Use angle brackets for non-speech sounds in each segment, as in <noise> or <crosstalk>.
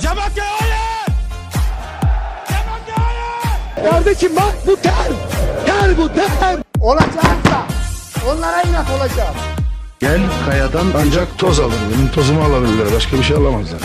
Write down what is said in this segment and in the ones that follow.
Cemakya hayır! Cemakya hayır! Kardeşim bak bu ter. Ter bu ter. Olacaksa onlara inat olacağım. Gel kayadan ancak toz alır. Benim tozumu alabilirler. Başka bir şey alamazlar.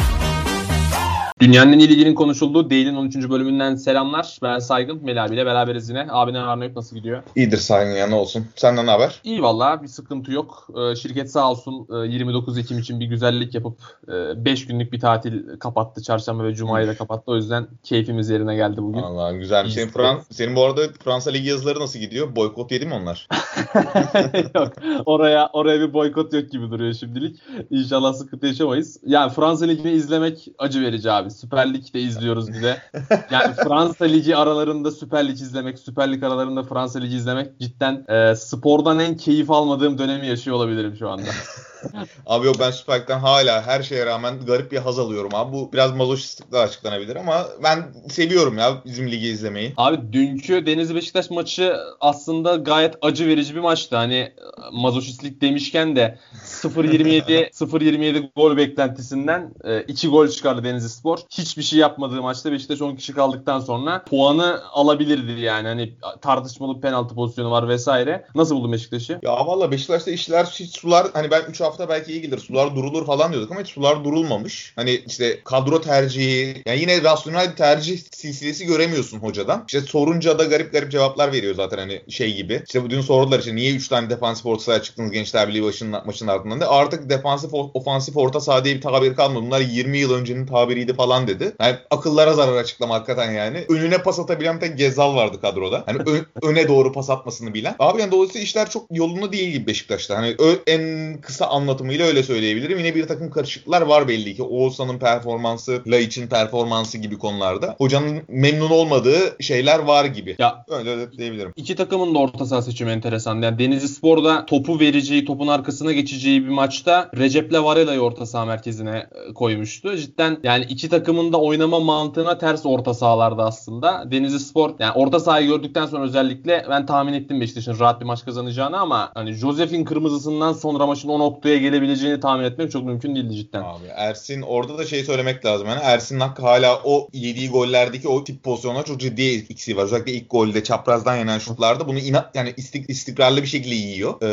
Dünyanın en iyi liginin konuşulduğu Değil'in 13. bölümünden selamlar. Ben Saygın. Melih abiyle beraberiz yine. Abinin Arnavut nasıl gidiyor? İyidir saygın yanı olsun. Senden ne haber? İyi valla bir sıkıntı yok. Ee, şirket sağ olsun e, 29 Ekim için bir güzellik yapıp 5 günlük bir tatil kapattı. Çarşamba ve Cuma'yı da kapattı. O yüzden keyfimiz yerine geldi bugün. Allah güzel. Senin. Fran senin bu arada Fransa Ligi yazıları nasıl gidiyor? Boykot yedi mi onlar? <laughs> yok. Oraya oraya bir boykot yok gibi duruyor şimdilik. İnşallah sıkıntı yaşamayız. Yani Fransa Ligi'ni izlemek acı verici abi. Süper Lig'de izliyoruz bir de. <laughs> Yani Fransa Ligi aralarında Süper Lig izlemek, Süper Lig aralarında Fransa Ligi izlemek cidden e, spordan en keyif almadığım dönemi yaşıyor olabilirim şu anda. <laughs> Abi yok ben Süper Lig'den hala her şeye rağmen garip bir haz alıyorum abi. Bu biraz mazoşistlikle açıklanabilir ama ben seviyorum ya bizim ligi izlemeyi. Abi dünkü Denizli Beşiktaş maçı aslında gayet acı verici bir maçtı. Hani e, mazoşistlik demişken de 0-27 0-27 <laughs> gol beklentisinden 2 gol çıkardı Denizli Spor. Hiçbir şey yapmadığı maçta Beşiktaş 10 kişi kaldıktan sonra puanı alabilirdi yani. Hani tartışmalı penaltı pozisyonu var vesaire. Nasıl buldun Beşiktaş'ı? Ya valla Beşiktaş'ta işler hiç sular hani ben 3 hafta belki iyi gelir sular durulur falan diyorduk ama hiç sular durulmamış. Hani işte kadro tercihi yani yine rasyonel bir tercih silsilesi göremiyorsun hocadan. İşte sorunca da garip garip cevaplar veriyor zaten hani şey gibi. İşte dün sordular işte niye 3 tane defansif orta sahaya çıktınız Gençler Birliği başının, maçın ardından da artık defansif ofansif orta saha diye bir tabir kalmadı. Bunlar 20 yıl öncenin tabiriydi falan dedi. Yani akıllara zarar açıklama hakikaten yani. Önüne pas atabilen tek Gezal vardı kadroda. Hani ö- <laughs> öne doğru pas atmasını bilen. Abi yani dolayısıyla işler çok yolunda değil gibi Beşiktaş'ta. Hani ö- en kısa anlatımıyla öyle söyleyebilirim. Yine bir takım karışıklıklar var belli ki. Oğuzhan'ın performansı, Laiç'in performansı gibi konularda. Hocanın memnun olmadığı şeyler var gibi. Ya Öyle diyebilirim. İki takımın da orta saha seçimi enteresan. Yani Denizli Spor'da topu vereceği, topun arkasına geçeceği bir maçta Recep'le Varela'yı orta saha merkezine e, koymuştu. Cidden yani iki takımın da oynama mantığına ters orta sahalarda aslında. Denizli Spor yani orta sahayı gördükten sonra özellikle ben tahmin ettim Beşiktaş'ın rahat bir maç kazanacağını ama hani Josef'in kırmızısından sonra maçın o noktaya gelebileceğini tahmin etmek çok mümkün değildi cidden. Abi Ersin orada da şey söylemek lazım. Yani Ersin'in hakkı hala o yediği gollerdeki o tip pozisyonlar çok ciddi eksiği var. Özellikle ilk golde çaprazdan yenen şutlarda bunu inat yani istik, istikrarlı bir şekilde yiyor. Ee,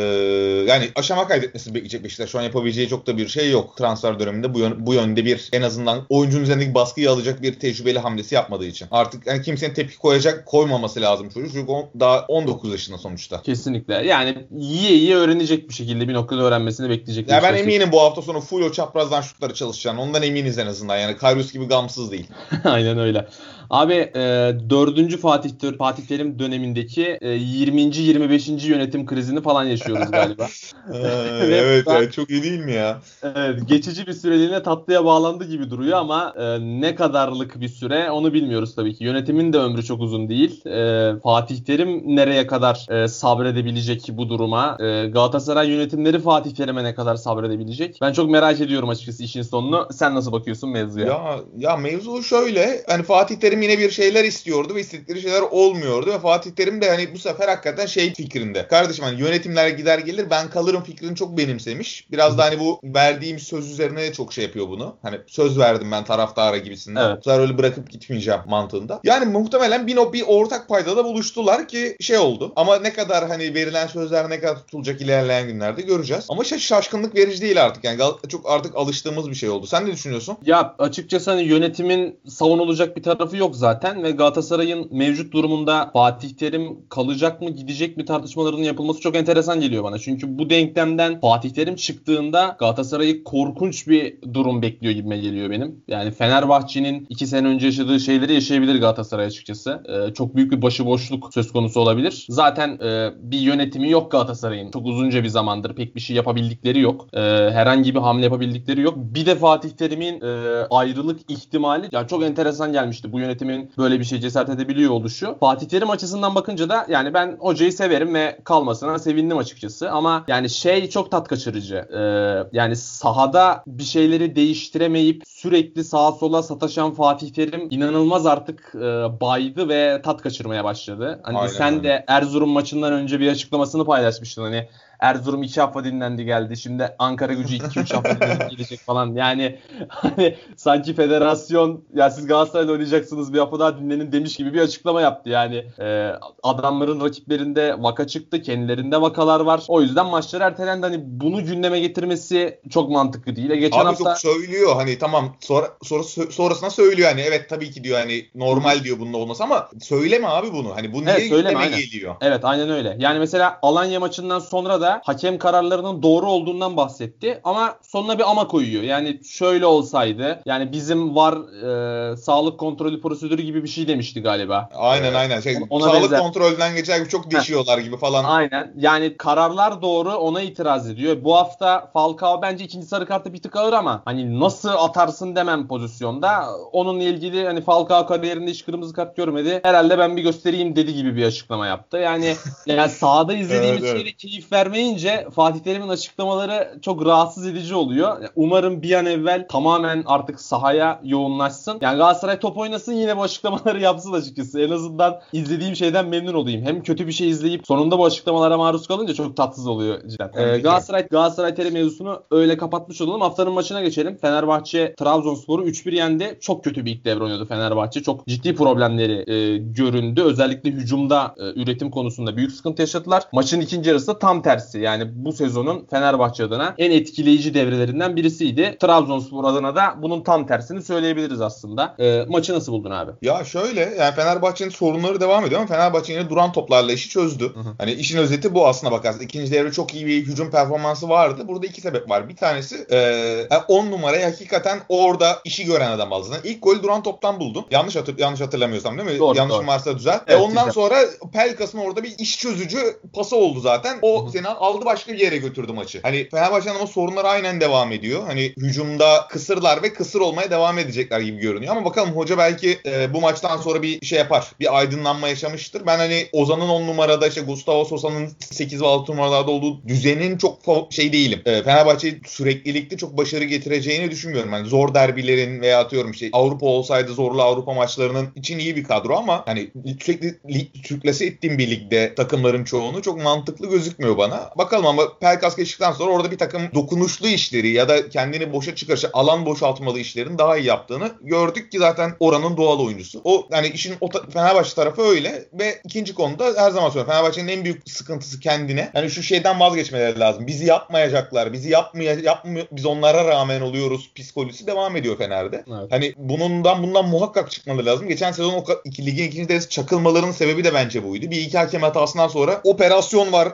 yani aşama kaydetmesini bekleyecek Beşiktaş. Şu an yapabileceği çok da bir şey yok. Transfer döneminde bu, yön- bu yönde bir en azından oyuncunun üzerindeki baskıyı alacak bir tecrübeli hamlesi yapmadığı için. Artık yani kimsenin tepki koyacak koymaması lazım çocuk. Çünkü o daha 19 yaşında sonuçta. Kesinlikle. Yani yiye yiye öğrenecek bir şekilde bir noktada öğrenmesini bekleyecek. Ya ben Beşiktaş. eminim bu hafta sonu full o çaprazdan şutları çalışacağını. Ondan eminiz en azından. Yani Karius gibi gamsız değil. <laughs> Aynen öyle. Abi e, 4. Fatih Fatih Terim dönemindeki e, 20. 25. yönetim krizini falan yaşıyoruz <laughs> galiba. evet ben- çok iyi değil mi ya? Evet, geçici bir süreliğine tatlıya bağlandı gibi duruyor ama e, ne kadarlık bir süre onu bilmiyoruz tabii ki. Yönetimin de ömrü çok uzun değil. E, Fatih Terim nereye kadar e, sabredebilecek bu duruma? E, Galatasaray yönetimleri Fatih Terim'e ne kadar sabredebilecek? Ben çok merak ediyorum açıkçası işin sonunu. Sen nasıl bakıyorsun mevzuya? Ya ya mevzu şöyle. Hani Fatih Terim yine bir şeyler istiyordu ve istedikleri şeyler olmuyordu ve Fatih Terim de hani bu sefer hakikaten şey fikrinde. Kardeşim hani yönetimler gider gelir ben kalırım fikrini çok benimsemiş. Biraz da hani bu verdiğim söz üzerine de çok şey yapıyor bunu. Hani söz verdim ben taraftara gibisinden. Evet. Bu sefer öyle bırakıp gitmeyeceğim mantığında. Yani muhtemelen bir, bir ortak paydada buluştular ki şey oldu. Ama ne kadar hani verilen sözler ne kadar tutulacak ilerleyen günlerde göreceğiz. Ama şey şaşkınlık verici değil artık. Yani çok artık alıştığımız bir şey oldu. Sen ne düşünüyorsun? Ya açıkçası hani yönetimin savunulacak bir tarafı yok zaten ve Galatasaray'ın mevcut durumunda Fatih Terim kalacak mı gidecek mi tartışmalarının yapılması çok enteresan geliyor bana. Çünkü bu denklemden Fatih Terim çıktığında Galatasaray'ı korkunç bir durum bekliyor gibime geliyor benim. Yani Fenerbahçe'nin iki sene önce yaşadığı şeyleri yaşayabilir Galatasaray açıkçası. Ee, çok büyük bir başıboşluk söz konusu olabilir. Zaten e, bir yönetimi yok Galatasaray'ın. Çok uzunca bir zamandır pek bir şey yapabildikleri yok. Ee, herhangi bir hamle yapabildikleri yok. Bir de Fatih Terim'in e, ayrılık ihtimali yani çok enteresan gelmişti. Bu yönetimin böyle bir şey cesaret edebiliyor oluşu. Fatih Terim açısından bakınca da yani ben hocayı severim ve kalmasına sevindim açıkçası. Ama yani şey çok tat kaçırıcı. Ee, yani sahada bir şeyleri değiştiremeyip sürekli sağa sola sataşan Fatih Terim inanılmaz artık e, baydı ve tat kaçırmaya başladı. Hani Aynen sen de Erzurum maçından önce bir açıklamasını paylaşmıştın. Hani Erzurum 2 hafta dinlendi geldi. Şimdi Ankara gücü 2-3 hafta <laughs> gelecek falan. Yani hani sanki federasyon ya siz Galatasaray'la oynayacaksınız bir hafta daha dinlenin demiş gibi bir açıklama yaptı. Yani e, adamların rakiplerinde vaka çıktı. Kendilerinde vakalar var. O yüzden maçlar ertelendi. Hani bunu gündeme getirmesi çok mantıklı değil. E, Geçen Abi hafta çok söylüyor hani tamam sonra, sonra sonrasına söylüyor hani evet tabii ki diyor hani normal diyor bunun olması ama söyleme abi bunu. Hani bu niye Evet, söyleme, gündeme aynen. geliyor? Evet aynen öyle. Yani mesela Alanya maçından sonra da hakem kararlarının doğru olduğundan bahsetti ama sonuna bir ama koyuyor. Yani şöyle olsaydı yani bizim var e, sağlık kontrolü prosedürü gibi bir şey demişti galiba. Aynen Ee, aynen. Şey, ona sağlık benzer. kontrolünden geçer gibi çok deşiyorlar gibi falan. Aynen. Yani kararlar doğru ona itiraz ediyor. Bu hafta Falcao bence ikinci sarı kartı bir tık ağır ama hani nasıl atarsın demem pozisyonda. Onunla ilgili hani Falcao kariyerinde hiç kırmızı kart görmedi. Herhalde ben bir göstereyim dedi gibi bir açıklama yaptı. Yani <laughs> yani sahada izlediğimiz Evet, evet. şeyle keyif vermeyince Fatih Terim'in açıklamaları çok rahatsız edici oluyor. Umarım bir an evvel tamamen artık sahaya yoğunlaşsın. Yani Galatasaray top oynasın yine bu açıklamaları <laughs> yapsın açıkçası. En azından izlediğim şeyden memnun olayım. Hem kötü bir şey izleyip sonunda bu açıklamalara maruz kalınca çok tatsız oluyor cidden. Ee, Galatasaray Galatasaray Terim mevzusunu öyle kapatmış olalım. Haftanın maçına geçelim. Fenerbahçe Trabzonspor'u 3-1 yendi. Çok kötü bir ilk devre oynadı Fenerbahçe. Çok ciddi problemleri e, göründü. Özellikle hücumda e, üretim konusunda büyük sıkıntı yaşadılar. Maçın ikinci yarısı tam tersi. Yani bu sezonun Fenerbahçe adına en etkileyici devrelerinden birisiydi. Trabzonspor adına da bunun tam tersini söyleyebiliriz aslında. E, maçı nasıl buldun abi? Ya şöyle yani Fenerbahçe'nin sorunları devam ediyor ama Fenerbahçe yine duran toplarla işi çözdü. Hani işin özeti bu aslına bakarsın. İkinci devre çok iyi bir hücum performansı vardı. Burada iki sebep var. Bir tanesi 10 numarayı hakikaten orada işi gören adam. Zaten İlk golü duran toptan buldum. Yanlış hatır, yanlış hatırlamıyorsam değil mi? Doğru, Yanlışım doğru. varsa düzelt. Evet, e ondan güzel. sonra Pelkas'ın orada bir iş çözücü pası oldu zaten. O seni aldı başka bir yere götürdü maçı. Hani Fenerbahçe'nin ama sorunları aynen devam ediyor. Hani hücumda kısırlar ve kısır olmaya devam edecekler gibi görünüyor. Ama bakalım hoca belki e, bu maçtan sonra bir şey yapar. Bir aydınlanma yaşamıştır. Ben hani Ozan'ın 10 numarada işte Gustavo Sosa'nın 8 ve 6 numaralarda olduğu düzenin çok şey değilim. E, Fenerbahçe süreklilikte çok başarı getireceğini düşünmüyorum. Yani zor derbilerin veya atıyorum işte Avrupa olsaydı zorlu Avrupa maçlarının için iyi bir kadro ama hani sürekli lig, sürklase ettiğim bir ligde takımların çoğunu çok mantıklı gözükmüyor bana. Bakalım ama Pelkas geçtikten sonra orada bir takım dokunuşlu işleri ya da kendini boşa çıkarışı alan boşaltmalı işlerin daha iyi yaptığını gördük ki zaten oranın doğal oyuncusu. O yani işin o ta- Fenerbahçe tarafı öyle ve ikinci konuda her zaman söylüyorum Fenerbahçe'nin en büyük sıkıntısı kendine. Yani şu şeyden vazgeçmeleri lazım. Bizi yapmayacaklar. Bizi yapmaya yapmıyor biz onlara rağmen oluyoruz psikolojisi devam ediyor Fener'de. Evet. Hani bundan bundan muhakkak çıkmaları lazım. Geçen sezon o iki, ligin ikinci derecesi çakılmalarının sebebi de bence buydu. Bir iki hakem hatasından sonra operasyon var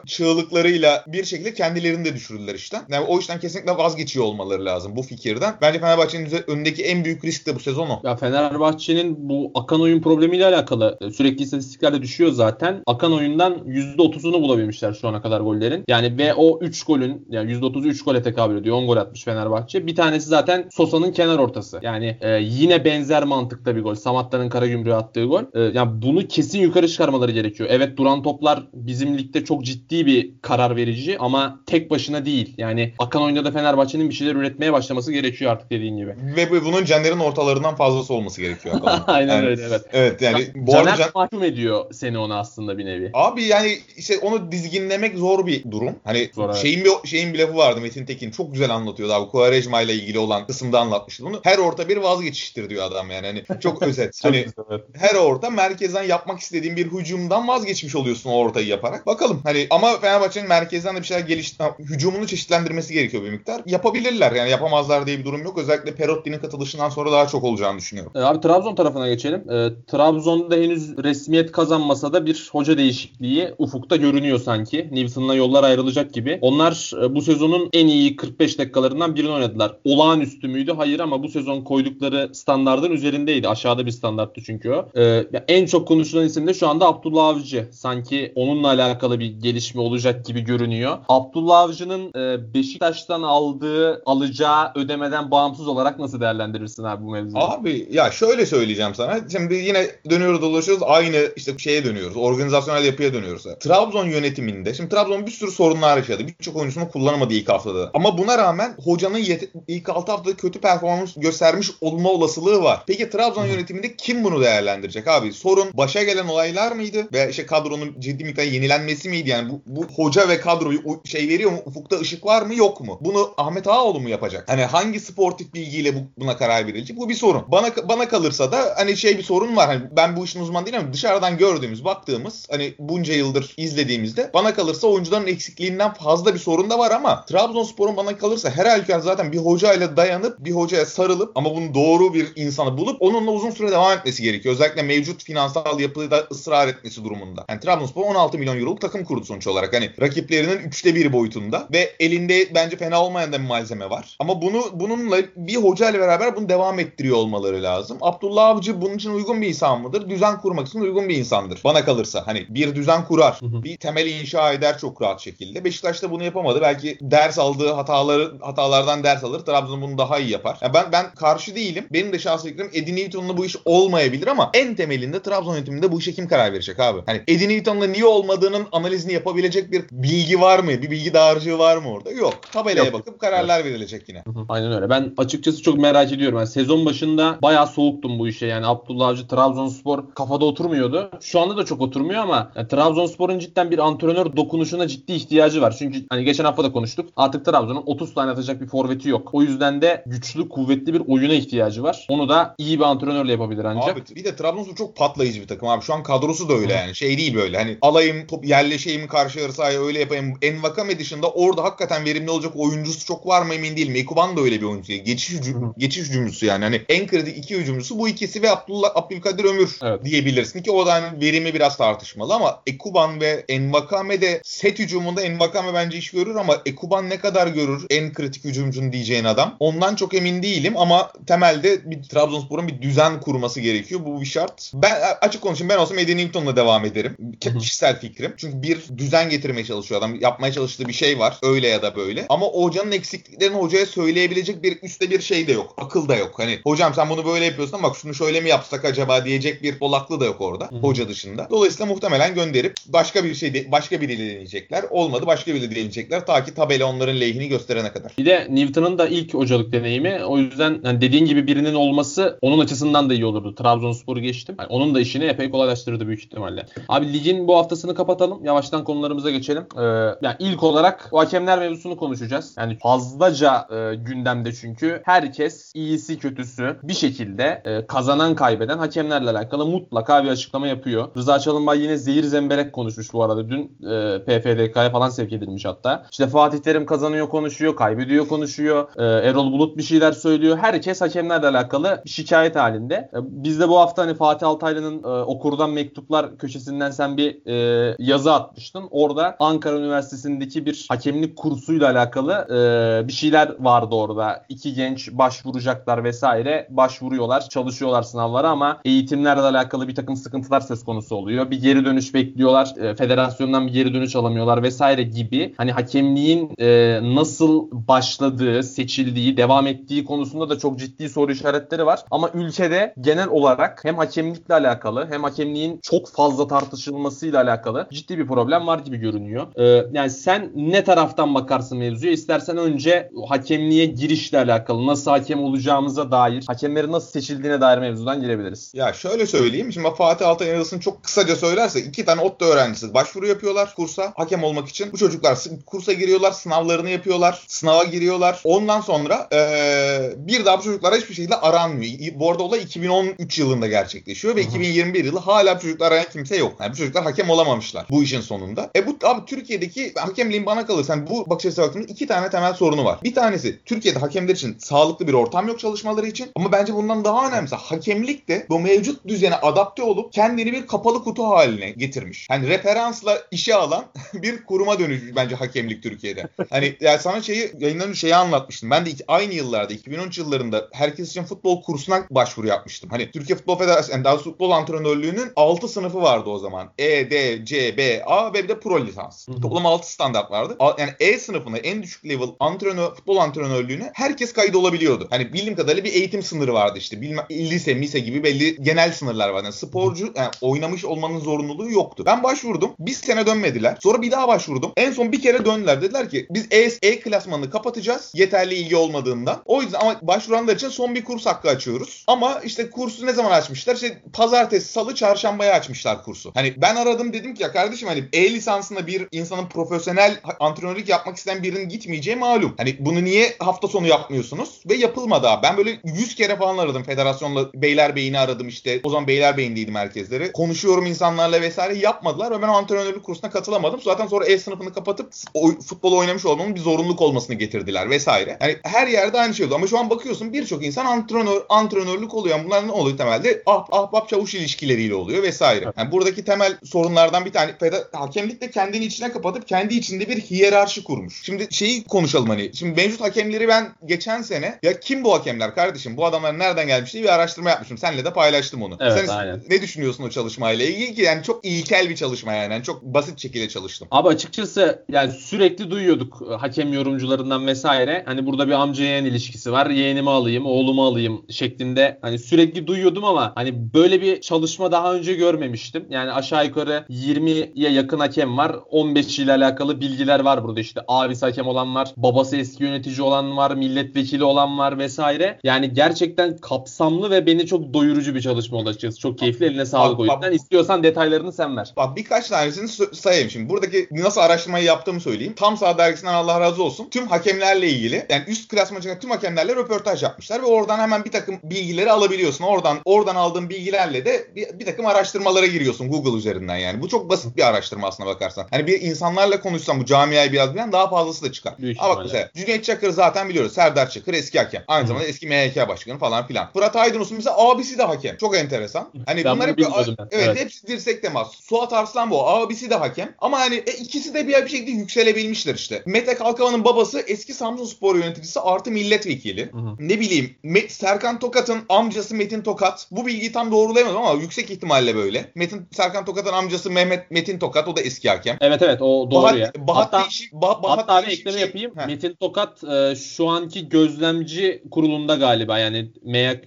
çığlıklarıyla bir şekilde kendilerini de düşürdüler işten. Yani o işten kesinlikle vazgeçiyor olmaları lazım bu fikirden. Bence Fenerbahçe'nin önündeki en büyük risk de bu sezon o. Ya Fenerbahçe'nin bu akan oyun problemiyle alakalı e, sürekli istatistiklerde düşüyor zaten. Akan oyundan %30'unu bulabilmişler şu ana kadar gollerin. Yani ve o 3 golün yani %30'u 3 gole tekabül ediyor. 10 gol atmış Fenerbahçe. Bir tanesi zaten Sosa'nın kenar ortası. Yani e, yine benzer mantıkta bir gol. Samatta'nın Karagümrük'e attığı gol. E, yani bunu kesin yukarı çıkarmaları gerekiyor. Evet duran toplar bizim ligde çok ciddi bir karar verici ama tek başına değil. Yani akan oyunda da Fenerbahçe'nin bir şeyler üretmeye başlaması gerekiyor artık dediğin gibi. Ve bu- bunun Caner'in ortalarından fazlası olması gerekiyor. <laughs> Aynen Yani- öyle evet. Evet yani bu Caner arada Can- mahkum ediyor seni ona aslında bir nevi. Abi yani işte onu dizginlemek zor bir durum. Hani Zor, evet. şeyin bir şeyin bir lafı vardı Metin Tekin çok güzel anlatıyordu abi. Quaresma ile ilgili olan kısımda anlatmıştı bunu. Her orta bir vazgeçiştir diyor adam yani. Hani çok <laughs> özet. hani her orta merkezden yapmak istediğin bir hücumdan vazgeçmiş oluyorsun o ortayı yaparak. Bakalım hani ama Fenerbahçe'nin merkezden de bir şeyler geliş hücumunu çeşitlendirmesi gerekiyor bir miktar. Yapabilirler yani yapamazlar diye bir durum yok. Özellikle Perotti'nin katılışından sonra daha çok olacağını düşünüyorum. Ee, Abi Trabzon tarafına geçelim. Ee, Trabzon'da henüz resmiyet kazanmasa da bir hoca değişikliği ufukta görünüyor sanki. Newton'la yollar ayrılacak gibi. Onlar e, bu sezonun en iyi 45 dakikalarından birini oynadılar. Olağanüstü müydü? Hayır ama bu sezon koydukları standardın üzerindeydi. Aşağıda bir standarttı çünkü o. Ya en çok konuşulan isim de şu anda Abdullah Avcı. Sanki onunla alakalı bir gelişme olacak gibi görünüyor. Abdullah Avcı'nın e, Beşiktaş'tan aldığı, alacağı ödemeden bağımsız olarak nasıl değerlendirirsin abi bu mevzuyu? Abi ya şöyle söyleyeceğim sana. Şimdi yine dönüyoruz dolaşıyoruz. Aynı işte şeye dönüyoruz. Organizasyonel yapıya dönüyoruz. Trabzon yönetiminde. Şimdi Trabzon bir sürü sorunlar yaşadı. Birçok oyuncusunu kullanamadı ilk haftada. Ama buna rağmen hocanın yet- ilk 6 haftada kötü performans göstermiş olma olasılığı var. Peki Trabzon yönetiminde kim bunu değerlendirecek abi? Sorun başa gelen olaylar mıydı? Ve işte kadronun ciddi miktarda yenilenmesi miydi? Yani bu, bu hoca ve ve kadroyu şey veriyor mu? Ufukta ışık var mı yok mu? Bunu Ahmet Ağaoğlu mu yapacak? Hani hangi sportif bilgiyle bu, buna karar verilecek? Bu bir sorun. Bana bana kalırsa da hani şey bir sorun var. Hani ben bu işin uzmanı değilim ama dışarıdan gördüğümüz, baktığımız hani bunca yıldır izlediğimizde bana kalırsa oyuncuların eksikliğinden fazla bir sorun da var ama Trabzonspor'un bana kalırsa her halükarda zaten bir hocayla dayanıp bir hocaya sarılıp ama bunu doğru bir insanı bulup onunla uzun süre devam etmesi gerekiyor. Özellikle mevcut finansal yapıda ısrar etmesi durumunda. Yani Trabzonspor 16 milyon euroluk takım kurdu sonuç olarak. Hani rakiplerinin üçte biri boyutunda ve elinde bence fena olmayan da bir malzeme var. Ama bunu bununla bir hocayla beraber bunu devam ettiriyor olmaları lazım. Abdullah Avcı bunun için uygun bir insan mıdır? Düzen kurmak için uygun bir insandır. Bana kalırsa hani bir düzen kurar. Bir temeli inşa eder çok rahat şekilde. Beşiktaş da bunu yapamadı. Belki ders aldığı hataları hatalardan ders alır. Trabzon bunu daha iyi yapar. Yani ben ben karşı değilim. Benim de şahsi fikrim Eddie Newton'la bu iş olmayabilir ama en temelinde Trabzon yönetiminde bu işe kim karar verecek abi? Hani Eddie Newton'la niye olmadığının analizini yapabilecek bir bilgi var mı? Bir bilgi dağarcığı var mı orada? Yok. Tabelaya Yok. bakıp kararlar verilecek yine. Aynen öyle. Ben açıkçası çok merak ediyorum. Yani sezon başında bayağı soğuktum bu işe. Yani Abdullah Avcı Trabzonspor kafada oturmuyordu. Şu anda da çok oturmuyor ama yani Trabzonspor'un cidden bir antrenör dokunuşuna ciddi ihtiyacı var. Çünkü hani geçen hafta da konuştuk. Artık Trabzon'un 30 tane atacak bir forveti yok. O yüzden de güçlü, kuvvetli bir oyuna ihtiyacı var. Onu da iyi bir antrenörle yapabilir ancak. Abi bir de Trabzonspor çok patlayıcı bir takım abi. Şu an kadrosu da öyle yani. Şey değil böyle. Hani alayım top yerleşeyim karşı yarı sahaya öyle yapayım. Envakame dışında orada hakikaten verimli olacak oyuncusu çok var mı emin değilim. Ekuban da öyle bir oyuncu. Geçiş, hücum, geçiş hücumcusu yani. Hani en kritik iki hücumcusu bu ikisi ve Abdullah Abdülkadir Ömür Evet. diyebilirsin ki o da hani verimi biraz tartışmalı ama Ekuban ve Envakame de set hücumunda Envakame bence iş görür ama Ekuban ne kadar görür en kritik hücumcunun diyeceğin adam. Ondan çok emin değilim ama temelde bir Trabzonspor'un bir düzen kurması gerekiyor. Bu bir şart. Ben açık konuşayım ben olsam Eddie Newton'la devam ederim. Kişisel fikrim. Çünkü bir düzen getirmeye çalışıyor adam. Yapmaya çalıştığı bir şey var. Öyle ya da böyle. Ama o hocanın eksikliklerini hocaya söyleyebilecek bir üstte bir şey de yok. Akıl da yok. Hani hocam sen bunu böyle yapıyorsun bak şunu şöyle mi yapsak acaba diyecek bir polaklı da yok orada. Hoca dışında. Dolayısıyla muhtemelen gönderip başka bir şey de, başka biriyle deneyecekler. Olmadı başka biriyle deneyecekler. Ta ki tabela onların lehini gösterene kadar. Bir de Newton'un da ilk hocalık deneyimi. O yüzden yani dediğin gibi birinin olması onun açısından da iyi olurdu. Trabzonspor'u geçtim. Yani onun da işini epey kolaylaştırırdı büyük ihtimalle. Abi ligin bu haftasını kapatalım. Yavaştan konularımıza geçelim. Ee, yani ilk olarak o hakemler mevzusunu konuşacağız. Yani fazlaca e, gündemde çünkü herkes iyisi kötüsü bir şekilde e, kazanan kaybeden hakemlerle alakalı mutlaka bir açıklama yapıyor. Rıza Çalınbay yine zehir zemberek konuşmuş bu arada. Dün e, PFDK'ya falan sevk edilmiş hatta. İşte Fatih Terim kazanıyor konuşuyor, kaybediyor konuşuyor. E, Erol Bulut bir şeyler söylüyor. Herkes hakemlerle alakalı şikayet halinde. E, biz de bu hafta hani Fatih Altaylı'nın e, okurdan mektuplar köşesinden sen bir e, yazı atmıştın. Orada Ankara Üniversitesi'ndeki bir hakemlik kursuyla alakalı e, bir şeyler vardı orada. İki genç başvuracaklar vesaire. Başvuruyorlar, çalışıyorlar sınavlara ama eğitimlerle alakalı bir takım sıkıntılar söz konusu oluyor. Bir geri dönüş bekliyorlar. E, federasyondan bir geri dönüş alamıyorlar vesaire gibi. Hani hakemliğin e, nasıl başladığı, seçildiği, devam ettiği konusunda da çok ciddi soru işaretleri var. Ama ülkede genel olarak hem hakemlikle alakalı hem hakemliğin çok fazla tartışılmasıyla alakalı ciddi bir problem var gibi görünüyor. E, yani sen ne taraftan bakarsın mevzuya? İstersen önce hakemliğe girişle alakalı nasıl hakem olacağımıza dair, hakemlerin nasıl seçildiğine dair mevzudan girebiliriz. Ya şöyle söyleyeyim. Şimdi Fatih Altay'ın yazısını çok kısaca söylerse iki tane ODTÜ öğrencisi başvuru yapıyorlar kursa hakem olmak için. Bu çocuklar kursa giriyorlar, sınavlarını yapıyorlar, sınava giriyorlar. Ondan sonra eee, bir daha bu çocuklara hiçbir şekilde aranmıyor. Bu arada olay 2013 yılında gerçekleşiyor ve 2021 yılı hala bu çocuklar arayan kimse yok. Yani bu çocuklar hakem olamamışlar bu işin sonunda. E bu abi Türkiye'deki hakemliğin bana kalırsa yani bu bakış açısı baktığımda iki tane temel sorunu var. Bir tanesi Türkiye'de hakemler için sağlıklı bir ortam yok çalışmaları için. Ama bence bundan daha önemlisi hakemlik de bu mevcut düzene adapte olup kendini bir kapalı kutu haline getirmiş. Hani referansla işe alan <laughs> bir kuruma dönüşmüş bence hakemlik Türkiye'de. Hani yani sana şeyi yayından önce şeyi anlatmıştım. Ben de aynı yıllarda 2013 yıllarında herkes için futbol kursuna başvuru yapmıştım. Hani Türkiye Futbol Federasyonu yani daha futbol antrenörlüğünün 6 sınıfı vardı o zaman. E, D, C, B, A ve bir de pro lisans. Hı. Toplam 6 standart vardı. Yani E sınıfına en düşük level antrenör futbol antrenörlüğüne herkes kayıt olabiliyordu. Hani bildiğim kadarıyla bir eğitim sınırı vardı işte. Bilmem, lise, mise gibi belli genel sınırlar vardı. Yani sporcu yani oynamış olmanın zorunluluğu yoktu. Ben başvurdum. Bir sene dönmediler. Sonra bir daha başvurdum. En son bir kere döndüler. Dediler ki biz E, e klasmanını kapatacağız. Yeterli ilgi olmadığından. O yüzden ama başvuranlar için son bir kurs hakkı açıyoruz. Ama işte kursu ne zaman açmışlar? İşte pazartesi, salı, çarşambaya açmışlar kursu. Hani ben aradım dedim ki ya kardeşim hani E lisansında bir insanın profesyonel antrenörlük yapmak isteyen birinin gitmeyeceği malum. Hani bunu niye hafta sonu yapmıyorsunuz? Ve yapılmadı abi. Ben böyle 100 kere falan aradım federasyonla Beylerbeyi'ni aradım işte. O zaman Beylerbeyi'ndeydi merkezleri. Konuşuyorum insanlarla vesaire yapmadılar ve ben o antrenörlük kursuna katılamadım. Zaten sonra E sınıfını kapatıp o, futbol oynamış olmamın bir zorunluluk olmasını getirdiler vesaire. Yani her yerde aynı şey oldu. Ama şu an bakıyorsun birçok insan antrenör, antrenörlük oluyor. Bunlar ne oluyor temelde? Ah, ahbap çavuş ilişkileriyle oluyor vesaire. Yani buradaki temel sorunlardan bir tane feda- hakemlik de kendini içine kapatıp kendi içinde bir hiyerarşi kurmuş. Şimdi şeyi konuşalım hani. Şimdi mevcut hakemleri ben geçen sene ya kim bu hakemler kardeşim? Bu adamlar nereden gelmiş diye bir araştırma yapmışım. Seninle de paylaştım onu. Evet, Sen aynen. ne düşünüyorsun o çalışmayla ilgili ki? Yani çok ilkel bir çalışma yani. yani çok basit şekilde çalıştım. Abi açıkçası yani sürekli duyuyorduk e, hakem yorumcularından vesaire. Hani burada bir amca yeğen ilişkisi var. Yeğenimi alayım, oğlumu alayım şeklinde. Hani sürekli duyuyordum ama hani böyle bir çalışma daha önce görmemiştim. Yani aşağı yukarı 20'ye yakın hakem var. 15 ile alakalı bilgiler var burada işte. Abisi hakem olan var, babası eski yönetici olan var, milletvekili olan var vesaire. Yani gerçekten kapsamlı ve beni çok doyurucu bir çalışma açıkçası. Çok keyifli. Eline sağlık o bak- yüzden. İstiyorsan detaylarını sen ver. Bak birkaç tanesini sayayım şimdi. Buradaki nasıl araştırmayı yaptığımı söyleyeyim. Tam sağ dergisinden Allah razı olsun. Tüm hakemlerle ilgili yani üst klas maçında tüm hakemlerle röportaj yapmışlar ve oradan hemen bir takım bilgileri alabiliyorsun. Oradan oradan aldığın bilgilerle de bir, bir takım araştırmalara giriyorsun Google üzerinden yani. Bu çok basit bir araştırma aslına bakarsan. Hani bir insanlarla konuşsam bu camiayı biraz bilen daha fazlası da çıkar. Büyük Ama bak mesela Cüneyt Çakır'ı zaten biliyoruz. Serdar Çakır eski hakem. Aynı zamanda eski MHK başkanı falan filan. Fırat Aydınus'un mesela abisi de hakem. Çok enteresan. Hani Ben bunlar hep evet, Evet. hepsi dirsek temas. Suat Arslanbo abisi de hakem. Ama hani e, ikisi de bir, bir şekilde yükselebilmişler işte. Mete Kalkavan'ın babası eski Samsun Spor yöneticisi artı milletvekili. Hı hı. Ne bileyim Me- Serkan Tokat'ın amcası Metin Tokat. Bu bilgiyi tam doğrulayamadım ama yüksek ihtimalle böyle. Metin Serkan Tokat'ın amcası Mehmet Metin Tokat o da eski hakem. Evet evet o doğru Bahat, ya. Bahat hatta Değişik- Ba- Bahat hatta bir ekleme şey- yapayım. Heh. Metin Tokat e, şu anki gözlemci kurulunda galiba yani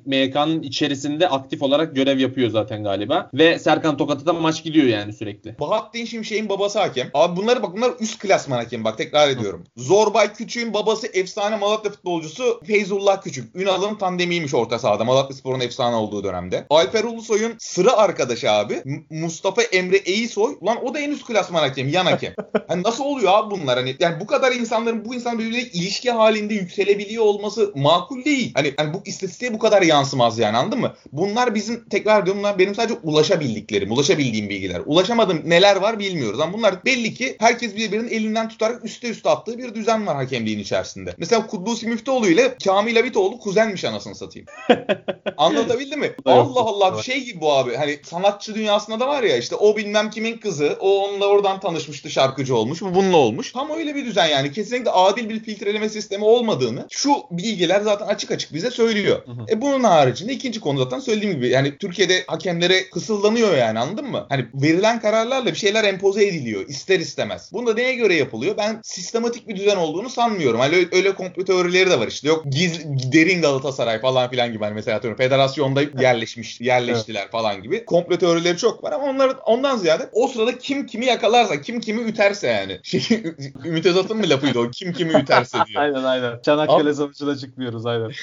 MYK'nın içerisinde aktif olarak görev yapıyor zaten galiba. Ve Serkan Tokat'a da maç gidiyor yani sürekli. Bahattin Şimşek'in babası hakem. Abi bunları bak bunlar üst klasman hakem bak tekrar ediyorum. Zorbay Küçük'ün babası efsane Malatya futbolcusu Feyzullah Küçük. Ünal'ın tandemiymiş orta sahada. Malatya Spor'un efsane olduğu dönemde. Alper Ulusoy'un sıra arkadaşı abi. Mustafa Emre Eyisoy. Ulan o da en üst klasman hakem. Yan hakem. Hani nasıl oluyor abi bunlar? Hani yani bu kadar insanların bu insan birbirleriyle ilişki halinde yükselebiliyor olması makul değil. Hani, hani bu istatistiğe bu kadar yansımaz yani anladın mı? Bunlar bizim tekrar diyorum bunlar benim sadece ulaşabildiklerim, ulaşabildiğim bilgiler. Ulaşamadım neler var bilmiyoruz. Ama bunlar belli ki herkes birbirinin elinden tutarak üste üste attığı bir düzen var hakemliğin içerisinde. Mesela Kuddusi Müftüoğlu ile Kamil Abitoğlu kuzenmiş anasını satayım. <laughs> Anlatabildim mi? Allah Allah şey gibi bu abi. Hani sanatçı dünyasında da var ya işte o bilmem kimin kızı. O onunla oradan tanışmıştı şarkıcı olmuş. Bu bununla olmuş. Tam öyle bir düzen yani. Kesinlikle adil bir filtreleme sistemi olmadığını şu bilgiler zaten açık açık bize söylüyor. Hı hı. E bunun haricinde ikinci konu zaten söylediğim gibi yani Türkiye'de hakemlere kısıldanıyor yani anladın mı? Hani verilen kararlarla bir şeyler empoze ediliyor ister istemez. Bunu da neye göre yapılıyor? Ben sistematik bir düzen olduğunu sanmıyorum. Hani öyle, öyle komplo teorileri de var işte. Yok giz, derin Galatasaray falan filan gibi hani mesela atıyorum federasyonda yerleşmiş yerleştiler falan gibi. Komplo teorileri çok var ama onlar ondan ziyade o sırada kim kimi yakalarsa, kim kimi üterse yani. <laughs> Şey, Ümit Özat'ın mı lafıydı o? Kim kimi üterse diyor. <laughs> aynen aynen. Çanakkale Savaşı'na çıkmıyoruz aynen. <laughs>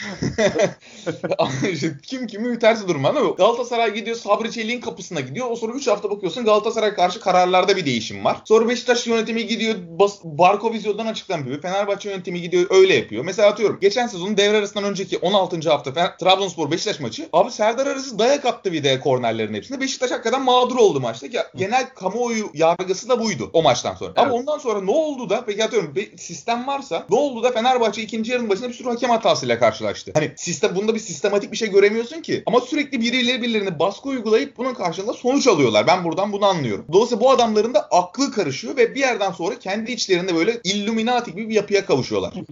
Kim kimi üterse durum anladın mı? Galatasaray gidiyor Sabri Çelik'in kapısına gidiyor. O sonra 3 hafta bakıyorsun Galatasaray karşı kararlarda bir değişim var. Sonra Beşiktaş yönetimi gidiyor bas, Barko Vizyon'dan açıklanmıyor. Fenerbahçe yönetimi gidiyor öyle yapıyor. Mesela atıyorum geçen sezonun devre arasından önceki 16. hafta Fener, Trabzonspor Beşiktaş maçı. Abi Serdar Arası dayak attı bir de kornerlerin hepsinde. Beşiktaş hakikaten mağdur oldu maçta. Ya, genel kamuoyu yargısı da buydu o maçtan sonra. Ama Evet. ondan sonra ne oldu da peki atıyorum bir sistem varsa ne oldu da Fenerbahçe ikinci yarının başında bir sürü hakem hatasıyla karşılaştı. Hani sistem bunda bir sistematik bir şey göremiyorsun ki. Ama sürekli birileri birilerine baskı uygulayıp bunun karşılığında sonuç alıyorlar. Ben buradan bunu anlıyorum. Dolayısıyla bu adamların da aklı karışıyor ve bir yerden sonra kendi içlerinde böyle Illuminati gibi bir yapıya kavuşuyorlar. <laughs>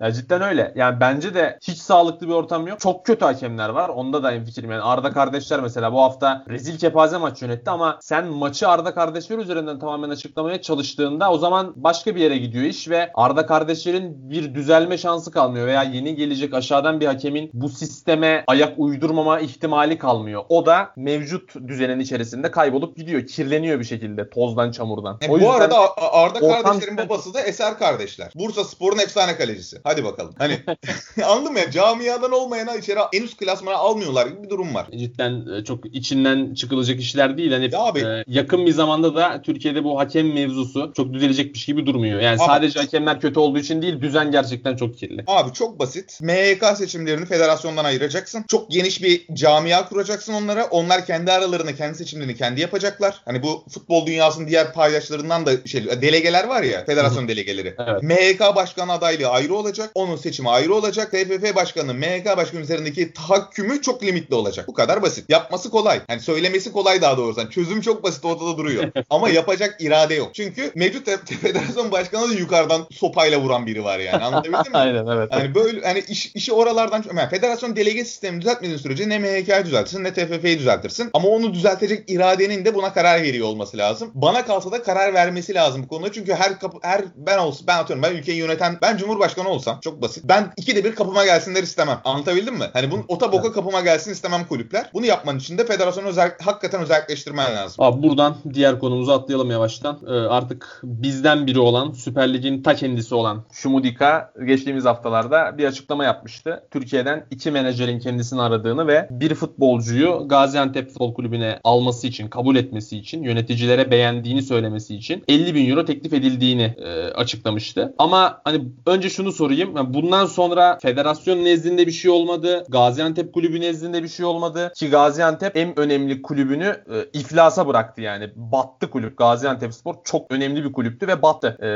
Ya cidden öyle. Yani bence de hiç sağlıklı bir ortam yok. Çok kötü hakemler var. Onda da en fikrim. Yani Arda kardeşler mesela bu hafta rezil kepaze maç yönetti ama sen maçı Arda kardeşler üzerinden tamamen açıklamaya çalıştığında o zaman başka bir yere gidiyor iş ve Arda kardeşlerin bir düzelme şansı kalmıyor veya yeni gelecek aşağıdan bir hakemin bu sisteme ayak uydurmama ihtimali kalmıyor. O da mevcut düzenin içerisinde kaybolup gidiyor. Kirleniyor bir şekilde tozdan çamurdan. E, O bu arada Arda kardeşlerin babası da Eser kardeşler. Bursa Spor'un efsane kalecisi. Hadi bakalım. Hani <laughs> <laughs> anladın mı ya? Camiadan olmayana içeri en üst klasmana almıyorlar gibi bir durum var. cidden e, çok içinden çıkılacak işler değil. Hani Ya abi- e, yakın bir zamanda da Türkiye'de bu hakem hakem mevzusu çok düzelecekmiş gibi durmuyor. Yani Ama- sadece hakemler kötü olduğu için değil düzen gerçekten çok kirli. Abi çok basit. MHK seçimlerini federasyondan ayıracaksın. Çok geniş bir camia kuracaksın onlara. Onlar kendi aralarında kendi seçimlerini kendi yapacaklar. Hani bu futbol dünyasının diğer paydaşlarından da şey delegeler var ya, federasyon delegeleri. Evet. MHK başkanı adaylığı ayrı olacak. Onun seçimi ayrı olacak. TFF başkanı MHK başkanı üzerindeki tahakkümü çok limitli olacak. Bu kadar basit. Yapması kolay. Yani söylemesi kolay daha doğrusu. Yani çözüm çok basit ortada duruyor. <laughs> Ama yapacak irade yok. Çünkü mevcut <laughs> federasyon başkanı da yukarıdan sopayla vuran biri var yani. Anlatabildim mi? <laughs> Aynen evet. Yani böyle hani iş, işi oralardan yani federasyon delege sistemi düzeltmediğin sürece ne MHK'yi düzeltirsin ne TFF'yi düzeltirsin. Ama onu düzeltecek iradenin de buna karar veriyor olması lazım. Bana kalsa da karar vermesi lazım bu konuda. Çünkü her kapı, her ben olsun ben atıyorum ben ülkeyi yöneten ben cumhurbaşkanı olsam çok basit. Ben ikide bir kapıma gelsinler istemem. Anlatabildim mi? Hani bunun ota boka kapıma gelsin istemem kulüpler. Bunu yapman için de federasyonu özel, hakikaten özelleştirmen lazım. Abi buradan diğer konumuza atlayalım yavaştan. Ee, artık bizden biri olan, Süper Lig'in ta kendisi olan Şumudika geçtiğimiz haftalarda bir açıklama yapmıştı. Türkiye'den iki menajerin kendisini aradığını ve bir futbolcuyu Gaziantep Futbol Kulübü'ne alması için, kabul etmesi için, yöneticilere beğendiğini söylemesi için 50 bin euro teklif edildiğini e, açıklamıştı. Ama hani önce şunu sorayım. Bundan sonra federasyon nezdinde bir şey olmadı. Gaziantep Kulübü nezdinde bir şey olmadı. Ki Gaziantep en önemli kulübünü e, iflasa bıraktı yani. Battı kulüp. Gaziantep Spor çok önemli bir kulüptü ve battı. E,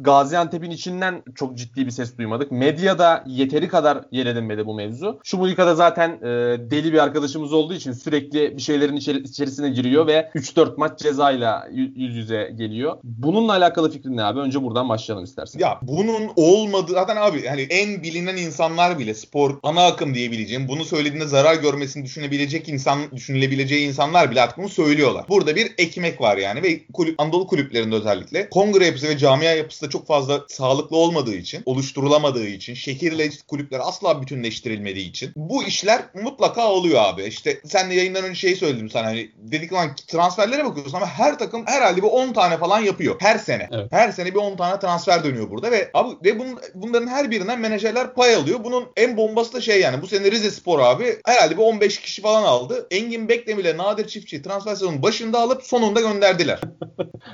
Gaziantep'in içinden çok ciddi bir ses duymadık. Medyada yeteri kadar yer edinmedi bu mevzu. Şumulika'da zaten e, deli bir arkadaşımız olduğu için sürekli bir şeylerin içeri- içerisine giriyor ve 3-4 maç cezayla yüz yüze geliyor. Bununla alakalı fikrin ne abi? Önce buradan başlayalım istersen. Ya bunun olmadığı zaten abi hani en bilinen insanlar bile spor ana akım diyebileceğim bunu söylediğinde zarar görmesini düşünebilecek insan düşünülebileceği insanlar bile artık bunu söylüyorlar. Burada bir ekmek var yani ve kulüp Anadolu kulüplerinde özellikle kongre yapısı ve camia yapısı da çok fazla sağlıklı olmadığı için, oluşturulamadığı için, şehirle kulüpler asla bütünleştirilmediği için bu işler mutlaka oluyor abi. İşte sen de yayından önce şey söyledim sana hani dedik lan transferlere bakıyorsun ama her takım herhalde bir 10 tane falan yapıyor her sene. Evet. Her sene bir 10 tane transfer dönüyor burada ve abi ve bunun, bunların her birinden menajerler pay alıyor. Bunun en bombası da şey yani bu sene Rize Spor abi herhalde bir 15 kişi falan aldı. Engin Bekdem ile Nadir Çiftçi transfer sezonunun başında alıp sonunda gönderdiler.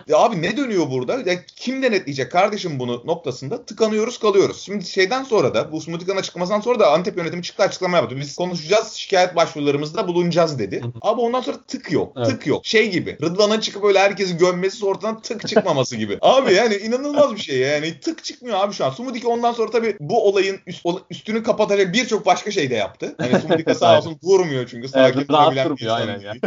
ya <laughs> abi ne dönüyor burada? Ya kim denetleyecek kardeşim bunu noktasında tıkanıyoruz kalıyoruz. Şimdi şeyden sonra da bu Smutika'nın açıklamasından sonra da Antep yönetimi çıktı açıklama yaptı. Biz konuşacağız şikayet başvurularımızda bulunacağız dedi. Abi ondan sonra tık yok. Evet. Tık yok. Şey gibi Rıdvan'ın çıkıp öyle herkesi gömmesi ortadan tık çıkmaması gibi. <laughs> Abi yani inanılmaz bir şey yani tık çıkmıyor abi şu an. Sumudika ondan sonra tabii bu olayın üst- üstünü kapatacak birçok başka şey de yaptı. Hani Sumudika sağ olsun durmuyor çünkü. Sakin Evet, durabilen bir insan aynen değil.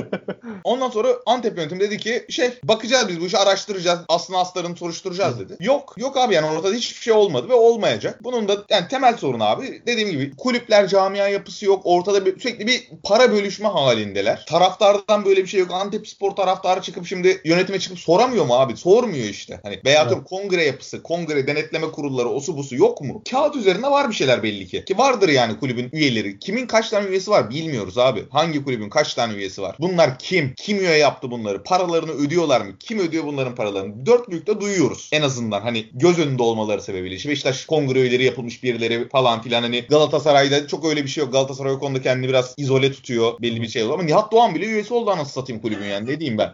Ondan sonra Antep yönetimi dedi ki şey bakacağız biz bu işi araştıracağız. Aslında aslarını soruşturacağız dedi. Yok yok abi yani ortada hiçbir şey olmadı ve olmayacak. Bunun da yani temel sorun abi dediğim gibi kulüpler camia yapısı yok. Ortada bir, sürekli bir para bölüşme halindeler. Taraftardan böyle bir şey yok. Antep spor taraftarı çıkıp şimdi yönetime çıkıp soramıyor mu abi? Sormuyor işte. Hani veya atıyorum kongre yapısı, kongre denetleme kurulları, osu busu yok mu? Kağıt üzerinde var bir şeyler belli ki. Ki vardır yani kulübün üyeleri. Kimin kaç tane üyesi var bilmiyoruz abi. Hangi kulübün kaç tane üyesi var? Bunlar kim? Kim üye yaptı bunları? Paralarını ödüyorlar mı? Kim ödüyor bunların paralarını? Dört büyükte duyuyoruz. En azından hani göz önünde olmaları sebebiyle. İşte Beşiktaş kongre üyeleri yapılmış birileri falan filan hani Galatasaray'da çok öyle bir şey yok. Galatasaray o konuda kendini biraz izole tutuyor. Belli bir şey oluyor. Ama Nihat Doğan bile üyesi oldu anasını satayım kulübün yani. Ne diyeyim ben?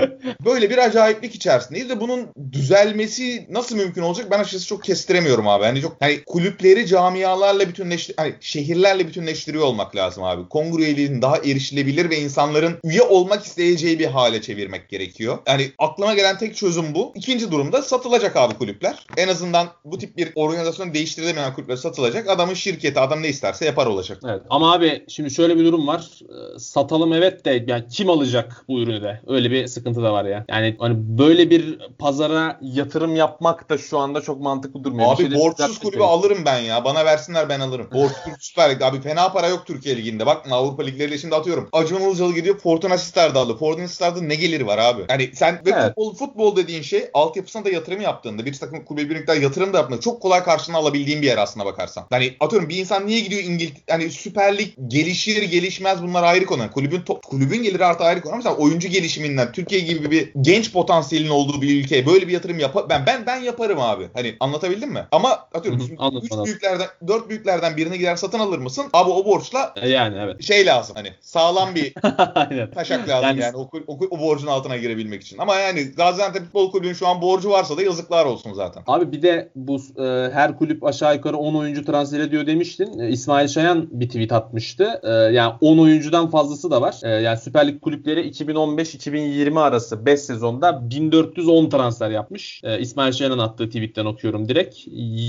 <laughs> Böyle bir acayiplik içerisindeyiz ve bunun düzelmesi nasıl mümkün olacak ben açıkçası çok kestiremiyorum abi. Hani çok hani kulüpleri camialarla bütünleştir hani şehirlerle bütünleştiriyor olmak lazım abi. Kongre üyeliğinin daha erişilebilir ve insanların üye olmak isteyeceği bir hale çevirmek gerekiyor. Yani aklıma gelen tek çözüm bu. İkinci durumda satılacak abi kulüpler. En azından bu tip bir organizasyonu değiştirilemeyen kulüpler satılacak. Adamın şirketi adam ne isterse yapar olacak. Evet. Ama abi şimdi şöyle bir durum var. Ee, Satalım evet de yani kim alacak bu ürünü de? Öyle bir sıkıntı da var ya. Yani hani böyle bir pazara yatırım yapmak da şu anda çok mantıklı durmuyor. Abi şey borçsuz kulübü gerekiyor. alırım ben ya. Bana versinler ben alırım. Borçsuz <laughs> Süper Lig. Abi fena para yok Türkiye Ligi'nde. Bakma Avrupa Ligleriyle şimdi atıyorum. Acun Ilıcalı gidiyor Fortuna Sister'da aldı. Fortuna Sister'da ne geliri var abi? Hani sen ve Evet. futbol, futbol dediğin şey altyapısına da yatırım yaptığında bir takım kulübe bir miktar yatırım da yaptığında çok kolay karşılığını alabildiğin bir yer aslına bakarsan. Hani atıyorum bir insan niye gidiyor İngiliz hani Süper Lig gelişir gelişmez bunlar ayrı konu. Yani kulübün to- kulübün geliri artı ayrı konu. Mesela oyuncu gelişiminden Türkiye gibi bir genç potansiyelin olduğu bir ülkeye böyle bir yatırım yap ben ben ben yaparım abi. Hani anlatabildim mi? Ama atıyorum anladım, üç büyüklerden dört büyüklerden birine gider satın alır mısın? Abi o borçla E, Yani evet. şey lazım hani sağlam bir <laughs> taşak lazım yani, Yani- o, o, o borcun altına girebilmek için. Ama yani Gaziantep Gaziantep Futbol Kulübü'nün şu an borcu varsa da yazıklar olsun zaten. Abi bir de bu e, her kulüp aşağı yukarı 10 oyuncu transfer ediyor demiştin. E, İsmail Şayan bir tweet atmıştı. E, yani 10 oyuncudan fazlası da var. E, yani Süper Lig kulüpleri 2015-2020 arası 5 sezonda 1410 transfer yapmış. E, İsmail Şayan'ın attığı tweetten okuyorum direkt.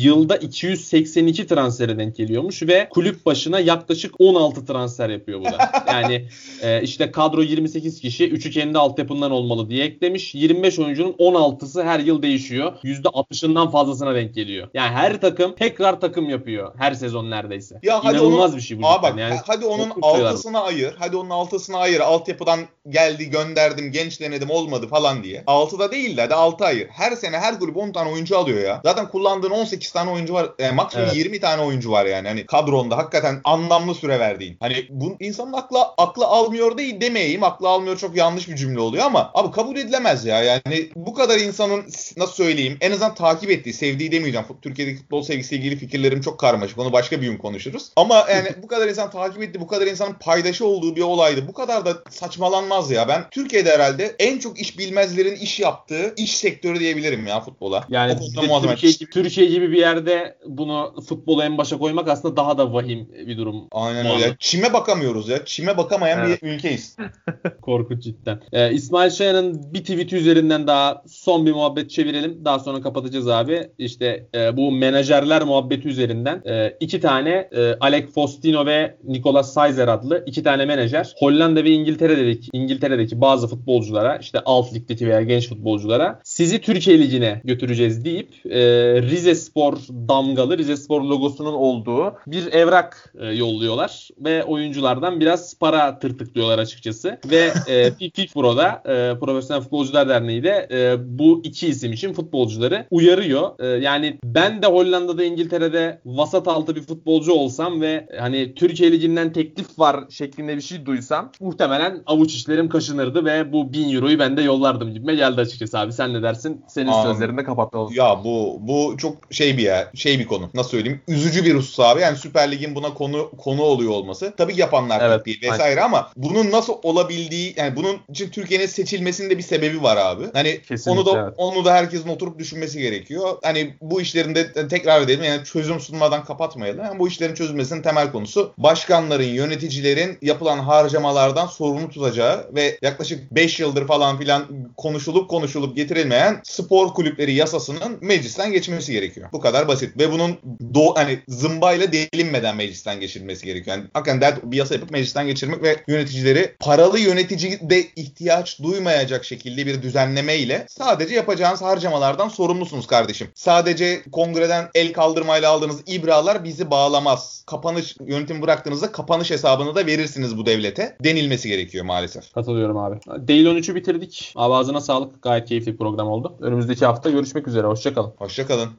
Yılda 282 transfere denk geliyormuş ve kulüp başına yaklaşık 16 transfer yapıyor bu da. <laughs> Yani e, işte kadro 28 kişi, 3'ü kendi altyapından olmalı diye eklemiş. 25 oyuncunun 16'sı her yıl değişiyor. %60'ından fazlasına denk geliyor. Yani her takım tekrar takım yapıyor her sezon neredeyse. Ya hadi İnanılmaz onun, bir şey bu. Aa bak yani hadi onun altısını ayır. Hadi onun altısını ayır. Altyapıdan geldi gönderdim genç denedim olmadı falan diye. Altıda değil de hadi altı ayır. Her sene her kulüp 10 tane oyuncu alıyor ya. Zaten kullandığın 18 tane oyuncu var. E, maksimum Evet. 20 tane oyuncu var yani. Hani kadronda hakikaten anlamlı süre verdiğin. Hani bu insanın akla aklı almıyor değil demeyeyim. Aklı almıyor çok yanlış bir cümle oluyor ama abi kabul edilemez ya. Yani bu kadar insanın nasıl söyleyeyim en azından takip ettiği, sevdiği demeyeceğim. Türkiye'deki futbol sevgisiyle ilgili fikirlerim çok karmaşık. Onu başka bir gün konuşuruz. Ama yani <laughs> bu kadar insan takip etti, bu kadar insanın paydaşı olduğu bir olaydı. Bu kadar da saçmalanmaz ya. Ben Türkiye'de herhalde en çok iş bilmezlerin iş yaptığı iş sektörü diyebilirim ya futbola. Yani. Türkiye, gibi, Türkiye gibi bir yerde bunu futbolu en başa koymak aslında daha da vahim bir durum. Aynen öyle. Çime bakamıyoruz ya. Çime bakamayan Evet. bir ülkeyiz. <laughs> Korkunç cidden. Ee, İsmail Şayan'ın bir tweet üzerinden daha son bir muhabbet çevirelim. Daha sonra kapatacağız abi. İşte e, bu menajerler muhabbeti üzerinden e, iki tane e, Alec Faustino ve Nicolas Saizer adlı iki tane menajer Hollanda ve İngiltere'deki İngiltere'deki bazı futbolculara işte alt ligdeki veya genç futbolculara sizi Türkiye Ligi'ne götüreceğiz deyip e, Rize Spor damgalı Rize Spor logosunun olduğu bir evrak e, yolluyorlar ve oyunculardan biraz para tırtıklıyorlar açıkçası ve e, <laughs> FIFPro'da e, Profesyonel Futbolcular Derneği de e, bu iki isim için futbolcuları uyarıyor. E, yani ben de Hollanda'da İngiltere'de vasat altı bir futbolcu olsam ve hani Türkiye Ligi'nden teklif var şeklinde bir şey duysam muhtemelen avuç işlerim kaşınırdı ve bu 1000 euroyu ben de yollardım gibime geldi açıkçası abi. Sen ne dersin? Senin Anladım. sözlerinde kapatalım. Ya bu bu çok şey bir ya şey bir konu. Nasıl söyleyeyim? Üzücü bir husus abi. Yani Süper Lig'in buna konu konu oluyor olması. Tabii yapanlar Evet, değil vesaire ama bunun nasıl olabildiği yani bunun için Türkiye'nin seçilmesinde bir sebebi var abi. Hani Kesinlikle, onu da evet. onu da herkesin oturup düşünmesi gerekiyor. Hani bu işlerin de tekrar edelim yani çözüm sunmadan kapatmayalım. Yani bu işlerin çözülmesinin temel konusu başkanların, yöneticilerin yapılan harcamalardan sorumlu tutacağı ve yaklaşık 5 yıldır falan filan konuşulup konuşulup getirilmeyen spor kulüpleri yasasının meclisten geçmesi gerekiyor. Bu kadar basit ve bunun do hani zımbayla delinmeden meclisten geçirilmesi gerekiyor. Yani hakikaten dert bir yasa yapıp meclisten geçirmek ve yöneticileri paralı yönetici de ihtiyaç duymayacak şekilde bir düzenleme ile sadece yapacağınız harcamalardan sorumlusunuz kardeşim. Sadece kongreden el kaldırmayla aldığınız ibralar bizi bağlamaz. Kapanış yönetim bıraktığınızda kapanış hesabını da verirsiniz bu devlete denilmesi gerekiyor maalesef. Katılıyorum abi. Değil 13'ü bitirdik. Abi ağzına sağlık. Gayet keyifli bir program oldu. Önümüzdeki hafta görüşmek üzere. Hoşçakalın. Hoşçakalın.